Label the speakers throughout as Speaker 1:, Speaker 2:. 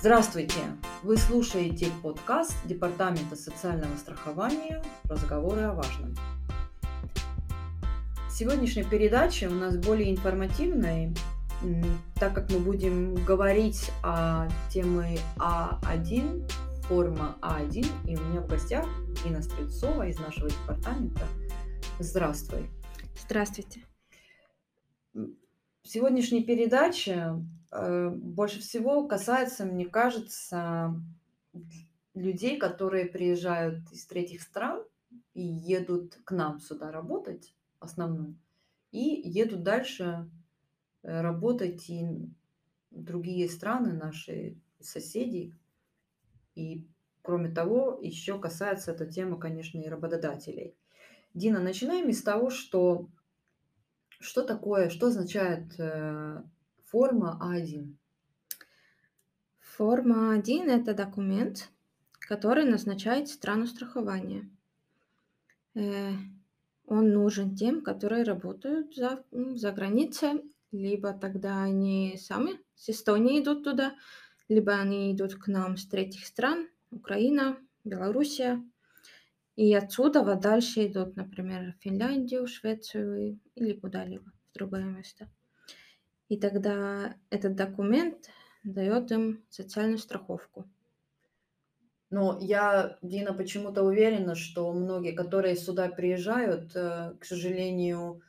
Speaker 1: Здравствуйте! Вы слушаете подкаст Департамента социального страхования «Разговоры о важном». Сегодняшняя передача у нас более информативная, так как мы будем говорить о теме А1, форма А1, и у меня в гостях Инна Стрельцова из нашего департамента. Здравствуй!
Speaker 2: Здравствуйте!
Speaker 1: Сегодняшняя передача Э, больше всего касается, мне кажется, людей, которые приезжают из третьих стран и едут к нам сюда работать, в основном, и едут дальше э, работать и другие страны, наши соседи. И кроме того, еще касается эта тема, конечно, и работодателей. Дина, начинаем с того, что что такое, что означает э, Форма А1.
Speaker 2: Форма А1 – это документ, который назначает страну страхования. Э, он нужен тем, которые работают за, за границей, либо тогда они сами с Эстонии идут туда, либо они идут к нам с третьих стран, Украина, Белоруссия, и отсюда вот дальше идут, например, в Финляндию, Швецию или куда-либо в другое место. И тогда этот документ дает им социальную страховку.
Speaker 1: Но я, Дина, почему-то уверена, что многие, которые сюда приезжают, э, к сожалению,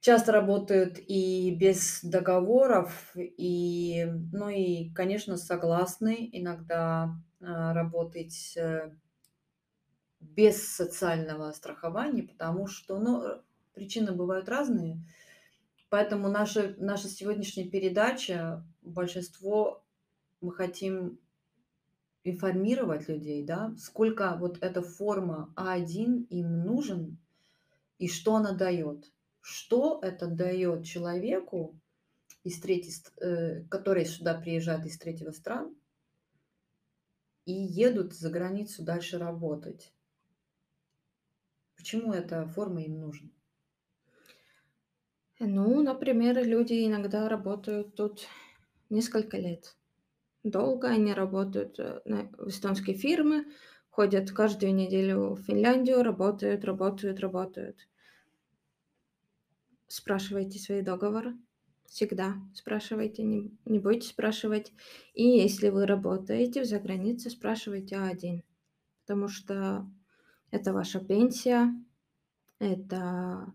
Speaker 1: часто работают и без договоров, и, ну и, конечно, согласны иногда э, работать э, без социального страхования, потому что, ну, причины бывают разные. Поэтому наша, наша сегодняшняя передача, большинство мы хотим информировать людей, да, сколько вот эта форма А1 им нужен и что она дает. Что это дает человеку, из третьей, э, который сюда приезжает из третьего стран и едут за границу дальше работать. Почему эта форма им нужна?
Speaker 2: Ну, например, люди иногда работают тут несколько лет. Долго они работают э, в эстонские фирмы, ходят каждую неделю в Финляндию, работают, работают, работают. Спрашивайте свои договоры. Всегда спрашивайте, не, не бойтесь спрашивать. И если вы работаете за границей, спрашивайте А1. Потому что это ваша пенсия, это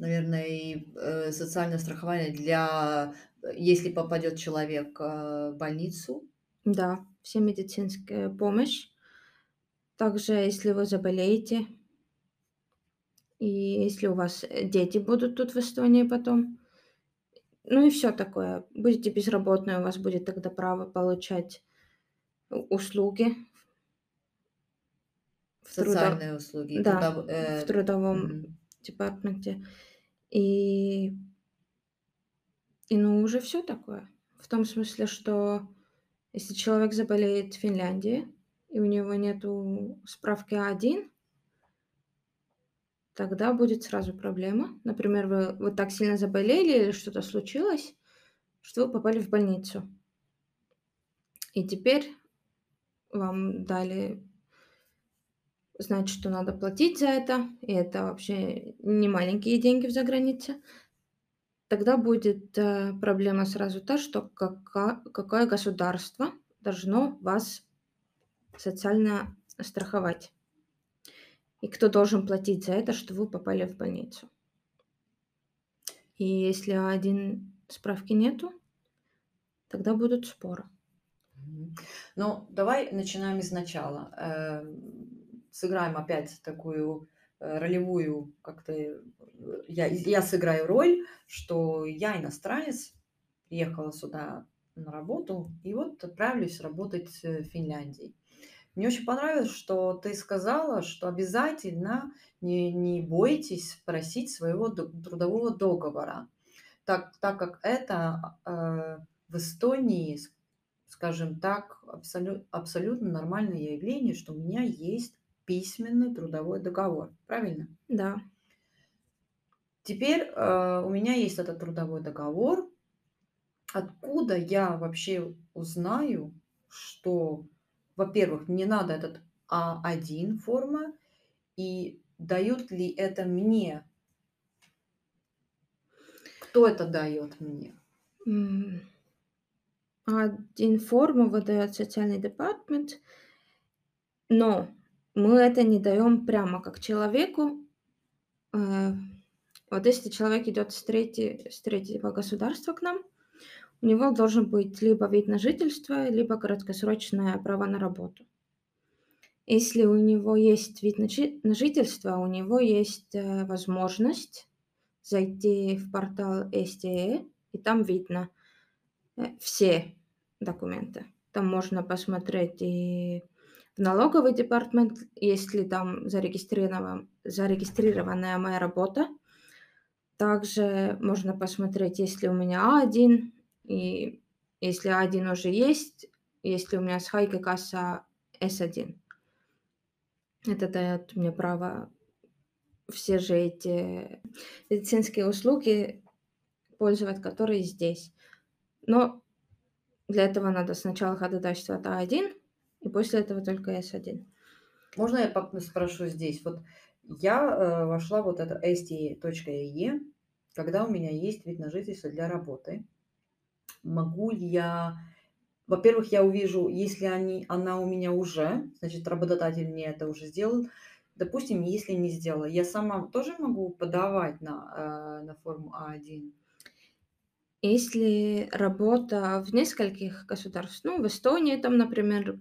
Speaker 1: наверное, и э, социальное страхование для, э, если попадет человек э, в больницу.
Speaker 2: Да, все медицинская помощь. Также, если вы заболеете, и если у вас э, дети будут тут в Эстонии потом, ну и все такое. Будете безработной, у вас будет тогда право получать услуги.
Speaker 1: В Социальные трудо... услуги.
Speaker 2: Да, трудов... э... в трудовом угу. департаменте. И, и ну уже все такое. В том смысле, что если человек заболеет в Финляндии, и у него нету справки А1, тогда будет сразу проблема. Например, вы, вы так сильно заболели или что-то случилось, что вы попали в больницу. И теперь вам дали знать, что надо платить за это, и это вообще не маленькие деньги в загранице, тогда будет э, проблема сразу та, что кака, какое государство должно вас социально страховать. И кто должен платить за это, что вы попали в больницу. И если один справки нету, тогда будут споры.
Speaker 1: Ну, давай начинаем изначала. Сыграем опять такую э, ролевую, как-то э, я, я сыграю роль, что я иностранец, приехала сюда на работу, и вот отправлюсь работать в Финляндии. Мне очень понравилось, что ты сказала, что обязательно не, не бойтесь просить своего трудового договора, так, так как это э, в Эстонии, скажем так, абсолют, абсолютно нормальное явление, что у меня есть письменный трудовой договор. Правильно?
Speaker 2: Да.
Speaker 1: Теперь э, у меня есть этот трудовой договор, Откуда я вообще узнаю, что, во-первых, мне надо этот А1 форма, и дают ли это мне? Кто это дает мне?
Speaker 2: М. А1 форму выдает социальный департмент. Но мы это не даем прямо как человеку. Э, вот если человек идет с трети с третьего государства к нам, у него должен быть либо вид на жительство, либо краткосрочное право на работу. Если у него есть вид на жи на жительство, у него есть, э, возможность зайти в портал СТЭ, и там видно, э, все документы. Там можно посмотреть и налоговый департамент, есть ли там зарегистрирован зарегистрированная моя работа. Также можно посмотреть, есть ли у меня А1, и если А1 уже есть, есть ли у меня с Хайка касса С1. Это даёт мне право все же эти медицинские услуги пользовать, которые здесь. Но для этого надо сначала ходатайство от А1, и после этого только С1.
Speaker 1: Можно я спрошу здесь? Вот я, э, вошла вот это sta.ee, когда у меня есть вид на жительство для работы. Могу ли я во-первых, я увижу, если они она у меня уже, значит, работодатель мне это уже сделал. Допустим, если не сделала, я сама тоже могу подавать на, э, на форму А1?
Speaker 2: Если работа в нескольких государств, ну, в Эстонии там, например,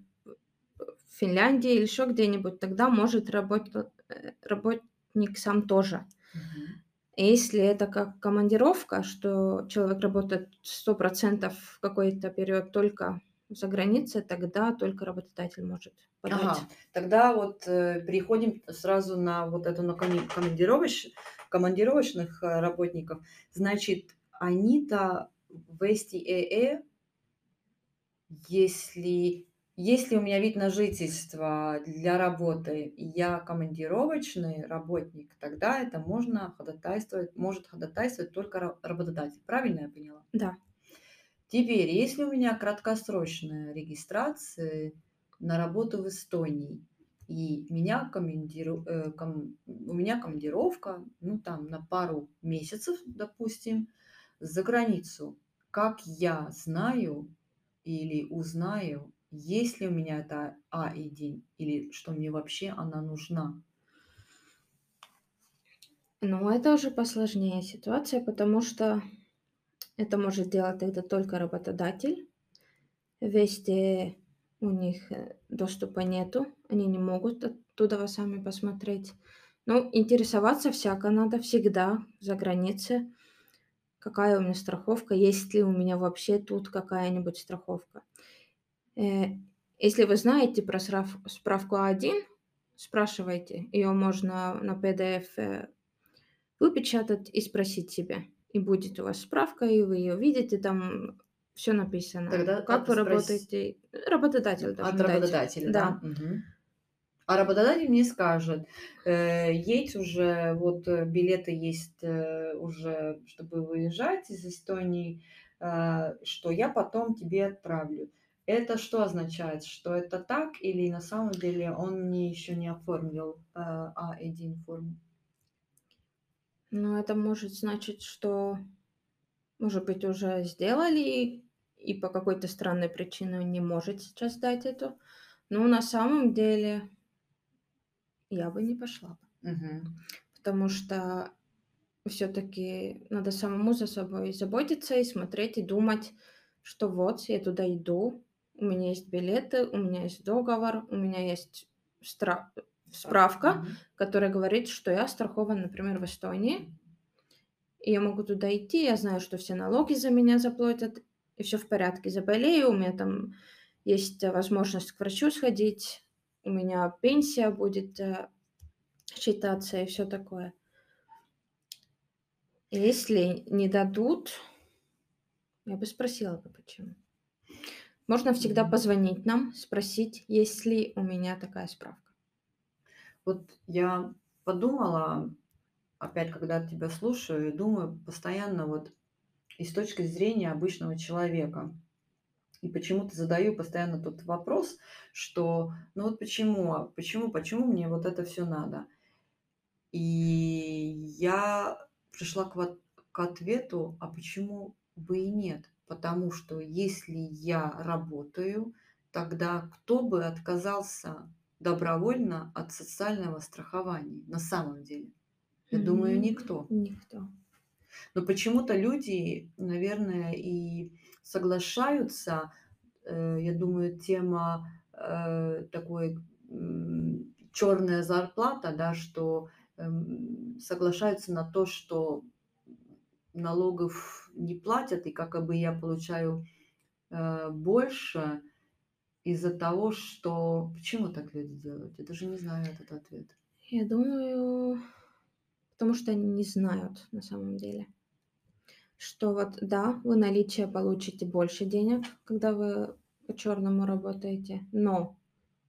Speaker 2: в Финляндии или еще где-нибудь, тогда может работа э, работник сам тоже.
Speaker 1: Мгм.
Speaker 2: Если это как командировка, что человек работает 100 в какой-то период только за границей, тогда только работодатель может подать.
Speaker 1: Ага, тогда вот, э, переходим сразу на вот эту на коми командировочь командировочных, э, работников. Значит, они-то в СТЭЭ, если если у меня вид на жительство для работы, и я командировочный работник, тогда это можно ходатайствовать может ходатайствовать только ра работодатель. Правильно я поняла?
Speaker 2: Да.
Speaker 1: Теперь, если у меня краткосрочная регистрация на работу в Эстонии, и меня командиру э, ком у меня командировка, ну, там на пару месяцев, допустим, за границу. Как я знаю или узнаю, есть ли у меня эта А1 или что мне вообще она нужна?
Speaker 2: Ну, это уже посложнее ситуация, потому что это может делать тогда только работодатель. Везде у них, э, доступа нету, они не могут оттуда вас сами посмотреть. Ну, интересоваться всяко надо всегда за границей. Какая у меня страховка, есть ли у меня вообще тут какая-нибудь страховка. Э, если вы знаете про справку А1, спрашивайте. Её можно на PDF, э, выпечатать и спросить себя. И будет у вас справка, и вы её видите, там всё написано.
Speaker 1: Тогда
Speaker 2: Как вы
Speaker 1: спрос
Speaker 2: работаете. Работодатель
Speaker 1: От
Speaker 2: должен дать.
Speaker 1: работодателя, да?
Speaker 2: Да.
Speaker 1: Мгм. А работодатель мне скажет: "Э, едь уже, вот, э, билеты есть, э, уже, чтобы выезжать из Эстонии, э, что я потом тебе отправлю". Это что означает? Что это так или на самом деле он мне ещё не оформил, э, А1 форму?
Speaker 2: Ну, это может значить, что, может быть, уже сделали, и по какой-то странной причине не может сейчас дать эту. Но на самом деле я бы не пошла.
Speaker 1: Мгм.
Speaker 2: Потому что всё-таки надо самому за собой заботиться и смотреть, и думать, что вот я туда иду, у меня есть билеты, у меня есть договор, у меня есть стра справка,
Speaker 1: мгм.
Speaker 2: которая говорит, что я страхован, например, в Эстонии. И я могу туда идти, я знаю, что все налоги за меня заплатят, и всё в порядке. Заболею, у меня там есть возможность к врачу сходить, у меня пенсия будет, э, считаться и всё такое. Если не дадут, я бы спросила бы, почему. Можно всегда позвонить нам, спросить, есть ли у меня такая справка.
Speaker 1: Вот я подумала, опять, когда тебя слушаю и думаю, постоянно вот и с точки зрения обычного человека. И почему-то задаю постоянно тот вопрос, что ну вот почему, а почему, почему мне вот это все надо? И я пришла к, к ответу, а почему бы и нет? Потому что если я работаю, тогда кто бы отказался добровольно от социального страхования на самом деле? Я думаю, никто.
Speaker 2: Никто.
Speaker 1: Но почему-то люди, наверное, и соглашаются. Э, я думаю, тема э, такой черная зарплата, да, что эм, соглашаются на то, что налогов не платят, и как бы я получаю э, больше из-за того, что... Почему так люди делают? Я даже не знаю этот ответ.
Speaker 2: Я думаю, потому что они не знают на самом деле. Что вот, да, вы наличие получите больше денег, когда вы по черному работаете, но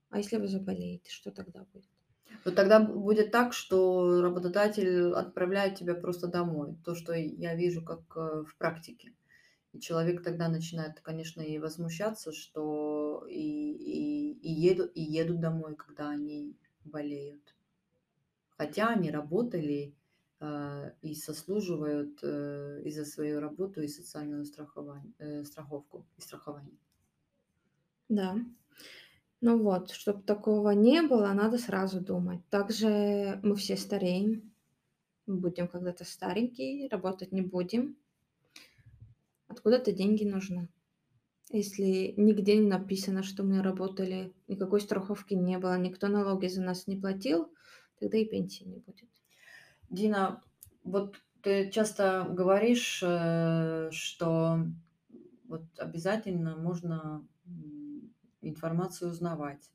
Speaker 2: а если вы заболеете, что тогда будет?
Speaker 1: Вот тогда будет так, что работодатель отправляет тебя просто домой. То, что я вижу как э, в практике. И человек тогда начинает, конечно, и возмущаться, что и, и, и, едут, и едут домой, когда они болеют. Хотя они работали э, и сослуживают э, и за свою работу, и социальную страхование, э, страховку и страхование.
Speaker 2: Да. Ну вот, чтобы такого не было, надо сразу думать. Также мы все стареем, будем когда-то старенькие, работать не будем. Откуда-то деньги нужны. Если нигде не написано, что мы работали, никакой страховки не было, никто налоги за нас не платил, тогда и пенсии не будет.
Speaker 1: Дина, вот ты часто говоришь, э, что вот обязательно можно информацию узнавать.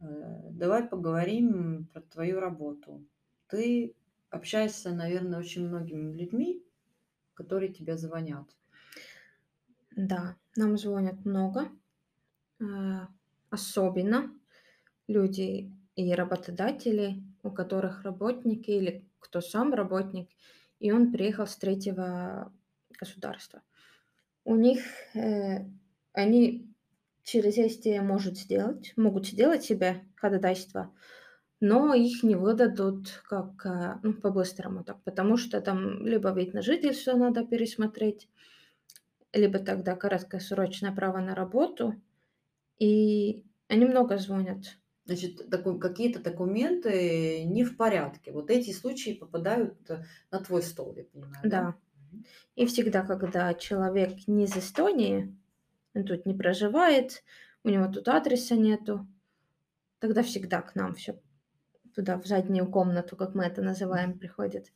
Speaker 1: Э, давай поговорим про твою работу. Ты общаешься, наверное, очень многими людьми, которые тебе звонят.
Speaker 2: Да, нам звонят много, э, особенно люди и работодатели, у которых работники или кто сам работник, и он приехал с третьего государства. У них э, они через ЕСТИ может сделать, могут сделать себе ходатайство, но их не выдадут как э, ну, по-быстрому так, потому что там либо вид на жительство надо пересмотреть, либо тогда краткосрочное право на работу, и они много звонят.
Speaker 1: Значит, какие-то документы не в порядке. Вот эти случаи попадают э, на твой стол, я понимаю. Да.
Speaker 2: да? И всегда, когда человек не из Эстонии, он тут не проживает, у него тут адреса нету, тогда всегда к нам все туда, в заднюю комнату, как мы это называем, приходит.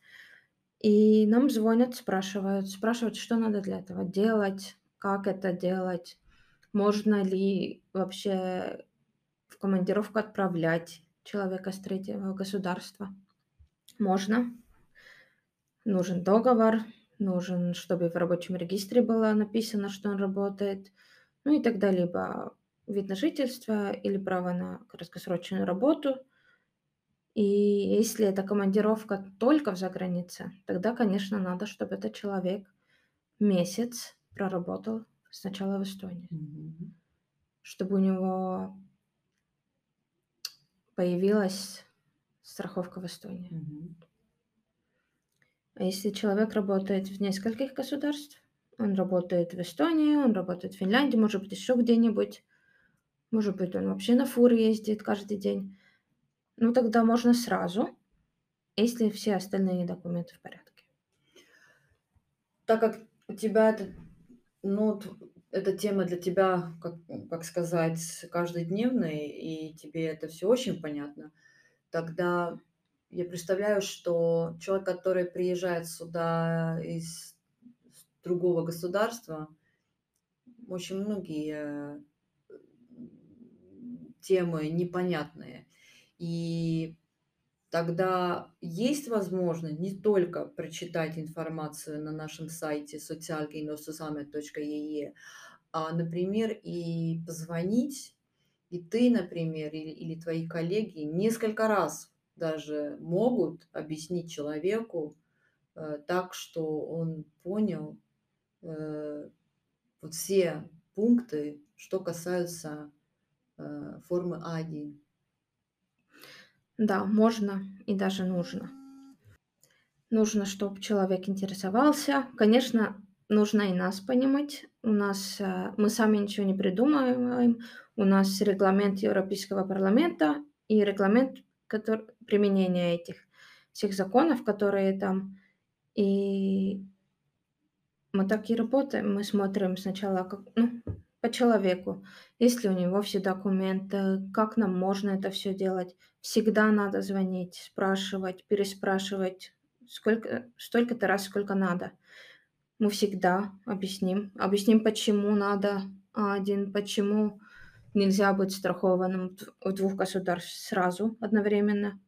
Speaker 2: И нам звонят, спрашивают, спрашивают, что надо для этого делать, как это делать, можно ли вообще в командировку отправлять человека с третьего государства. Можно. Нужен договор, нужен, чтобы в рабочем регистре было написано, что он работает, ну и тогда либо вид на жительство или право на краткосрочную работу – и если эта командировка только в загранице, тогда, конечно, надо, чтобы этот человек месяц проработал сначала в Эстонии,
Speaker 1: Мгм.
Speaker 2: чтобы у него появилась страховка в Эстонии.
Speaker 1: Мгм.
Speaker 2: А если человек работает в нескольких государствах, он работает в Эстонии, он работает в Финляндии, может быть, еще где-нибудь, может быть, он вообще на фуре ездит каждый день, ну, тогда можно сразу, если все остальные документы в порядке.
Speaker 1: Так как у тебя это, ну, эта тема для тебя, как, как сказать, каждодневная, и тебе это все очень понятно, тогда я представляю, что человек, который приезжает сюда из другого государства, очень многие темы непонятные. И тогда есть возможность не только прочитать информацию на нашем сайте socialgeinosusamet.ee, а, например, и позвонить, и ты, например, или, или твои коллеги несколько раз даже могут объяснить человеку э, так, что он понял, э, вот все пункты, что касаются, э, формы А1?
Speaker 2: Да, можно и даже нужно. Нужно, чтоб человек интересовался. Конечно, нужно и нас понимать. У нас, мы сами ничего не придумываем. У нас регламент Европейского парламента и регламент, котор применения этих всех законов, которые там. И мы так и работаем. Мы смотрим сначала, как, ну, по человеку. Есть ли у него все документы, как нам можно это всё делать. Всегда надо звонить, спрашивать, переспрашивать сколько столько-то раз, сколько надо. Мы всегда объясним. Объясним, почему надо А1, почему нельзя быть страхованным в двух государств сразу одновременно.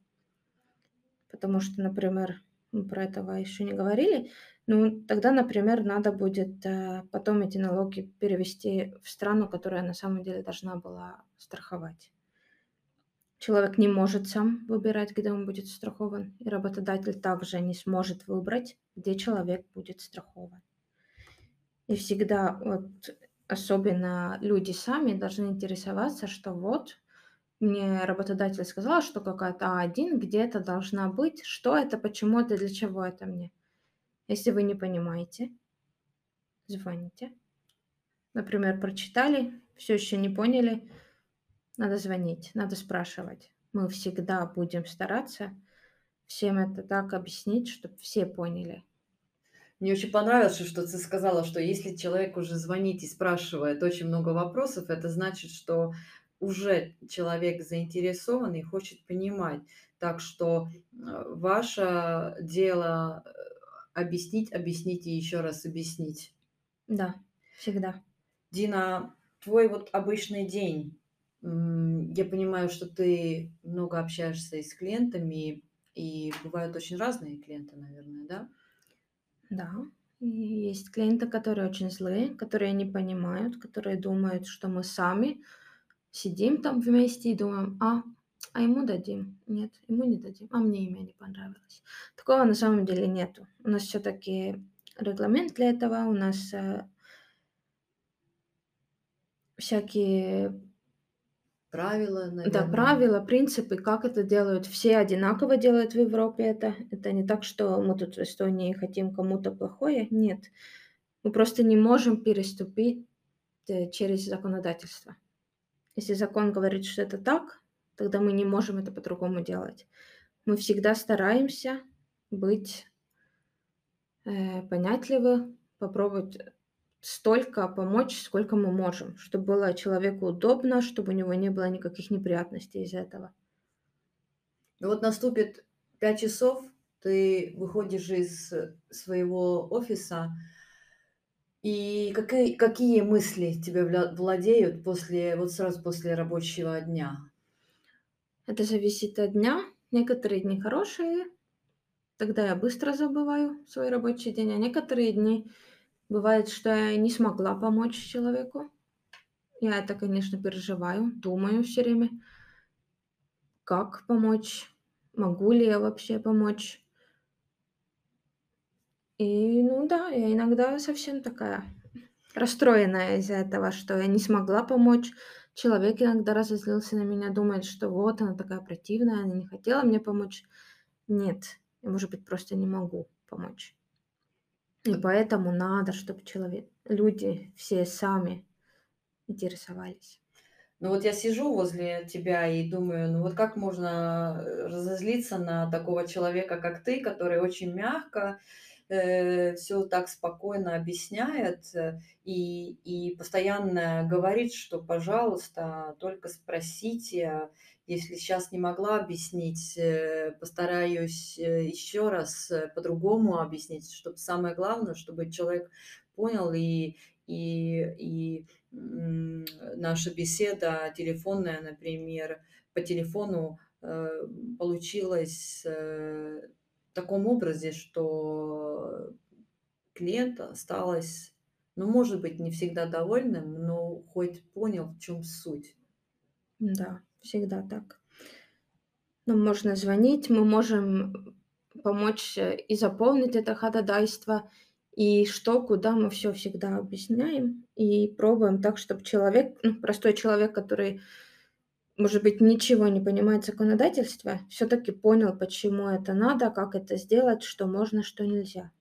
Speaker 2: Потому что, например, мы про этого ещё не говорили, ну, тогда, например, надо будет, э, потом эти налоги перевести в страну, которая на самом деле должна была страховать. Человек не может сам выбирать, где он будет страхован, и работодатель также не сможет выбрать, где человек будет страхован. И всегда вот, особенно люди сами должны интересоваться, что вот мне работодатель сказал, что какая-то А1 где-то должна быть. Что это, почему это, для чего это мне? Если вы не понимаете, звоните. Например, прочитали, всё ещё не поняли, надо звонить, надо спрашивать. Мы всегда будем стараться всем это так объяснить, чтоб все поняли.
Speaker 1: Мне очень понравилось, что ты сказала, что если человек уже звонит и спрашивает очень много вопросов, это значит, что уже человек заинтересован и хочет понимать. Так что, э, ваше дело, э, объяснить, объяснить и ещё раз объяснить.
Speaker 2: Да, всегда.
Speaker 1: Дина, твой вот обычный день. Я понимаю, что ты много общаешься и с клиентами, и бывают очень разные клиенты, наверное, да?
Speaker 2: Да, и есть клиенты, которые очень злые, которые не понимают, которые думают, что мы сами сидим там вместе и думаем: "А, а ему дадим? Нет, ему не дадим. А мне имя не понравилось". Такого на самом деле нету. У нас всё-таки регламент для этого. У нас, э всякие
Speaker 1: Правила,
Speaker 2: Да,
Speaker 1: наверное.
Speaker 2: правила, принципы, как это делают. Все одинаково делают в Европе это. Это не так, что мы тут в Эстонии хотим кому-то плохое. Нет. Мы просто не можем переступить, э, через законодательство. Если закон говорит, что это так, тогда мы не можем это по-другому делать. Мы всегда стараемся быть э, понятливы, попробовать столько помочь, сколько мы можем, чтоб было человеку удобно, чтобы у него не было никаких неприятностей из-за этого.
Speaker 1: Ну вот наступит 5 часов, ты выходишь из своего офиса. И какы какие мысли вля владеют после вот сразу после рабочего дня?
Speaker 2: Это зависит от дня. Некоторые дни хорошие, тогда я быстро забываю свой рабочий день, а некоторые дни бывает, что я не смогла помочь человеку. Я это, конечно, переживаю, думаю всё время как помочь, могу ли я вообще помочь. И, ну да, я иногда совсем такая расстроенная из-за этого, что я не смогла помочь. Человек иногда разозлился на меня, думает, что вот она такая противная, она не хотела мне помочь. Нет, я, может быть, просто не могу помочь. И поэтому надо, чтоб человек люди все сами интересовались.
Speaker 1: Ну вот я сижу возле тебя и думаю: ну вот как можно, э, разозлиться на такого человека, как ты, который очень мягко, э, всё так спокойно объясняет, э, и и постоянно говорит, что, пожалуйста, только спросите. Если щас не могла объяснить, э, постараюсь, ещё раз, по-другому объяснить, чтоб самое главное, чтобы человек понял и и и, наша беседа телефонная, например, по телефону, получилась, таком образе, что клиент осталась, ну, может быть, не всегда довольным, но хоть понял, в чём суть.
Speaker 2: Да, всегда так. Нам можно звонить, мы можем помочь, э, и заполнить это ходатайство, И что, куда мы все всегда объясняем и пробуем так, чтобы человек, ну, простой человек, который, может быть, ничего не понимает в законодательстве, все таки понял, почему это надо, как это сделать, что можно, что нельзя.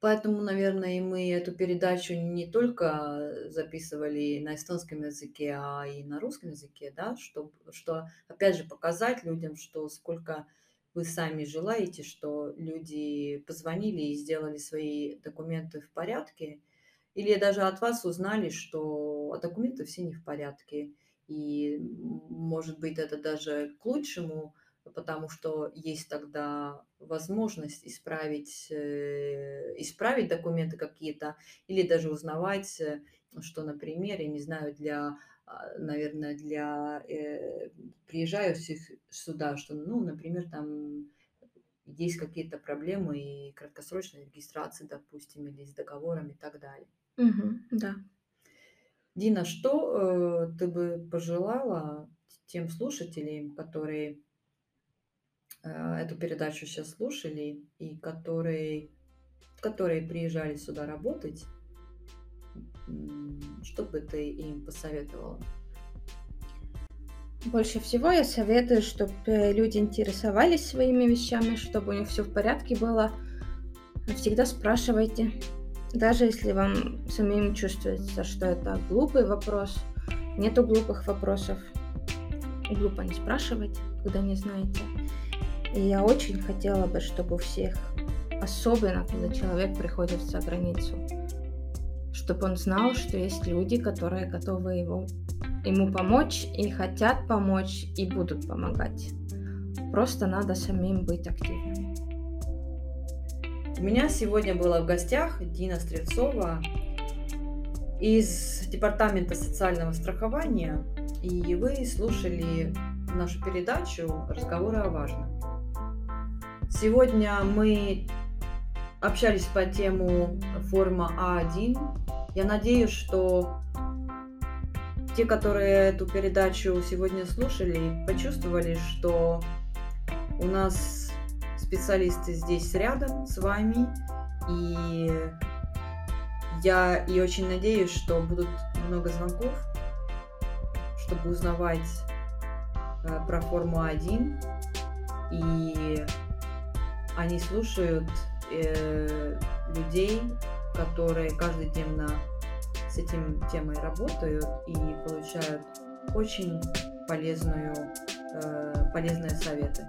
Speaker 1: Поэтому, наверное, и мы эту передачу не только записывали на эстонском языке, а и на русском языке, да, чтоб, что, опять же, показать людям, что сколько вы сами желаете, что люди позвонили и сделали свои документы в порядке, или даже от вас узнали, что документы все не в порядке. И, может быть, это даже к лучшему, потому что есть тогда возможность исправить, э, исправить документы какие-то или даже узнавать, э, что, например, я не знаю, для, а, наверное, для э, приезжающих сюда, что, ну, например, там есть какие-то проблемы и краткосрочной регистрации, допустим, или с договором и так далее.
Speaker 2: Мгм. Да.
Speaker 1: Дина, что э, ты бы пожелала тем слушателям, которые э, эту передачу сейчас слушали и которые, которые приезжали сюда работать, что бы ты им посоветовала?
Speaker 2: Больше всего я советую, чтобы люди интересовались своими вещами, чтобы у них все в порядке было. Всегда спрашивайте. Даже если вам самим чувствуется, что это глупый вопрос, нету глупых вопросов. Глупо не спрашивать, когда не знаете. И я очень хотела бы, чтобы у всех, особенно когда человек приходит за границу, чтобы он знал, что есть люди, которые готовы его, ему помочь и хотят помочь и будут помогать. Просто надо самим быть активными.
Speaker 1: У меня сегодня была в гостях Дина Стрельцова из Департамента социального страхования, и вы слушали нашу передачу «Разговоры о важном». Сегодня мы общались по тему форма А1. Я надеюсь, что те, которые эту передачу сегодня слушали, почувствовали, что у нас специалисты здесь рядом с вами. И я и очень надеюсь, что будут много звонков, чтобы узнавать э, про форму 1. И они слушают э, людей, которые каждодневно с этим темой работают и получают очень полезную, э, полезные советы.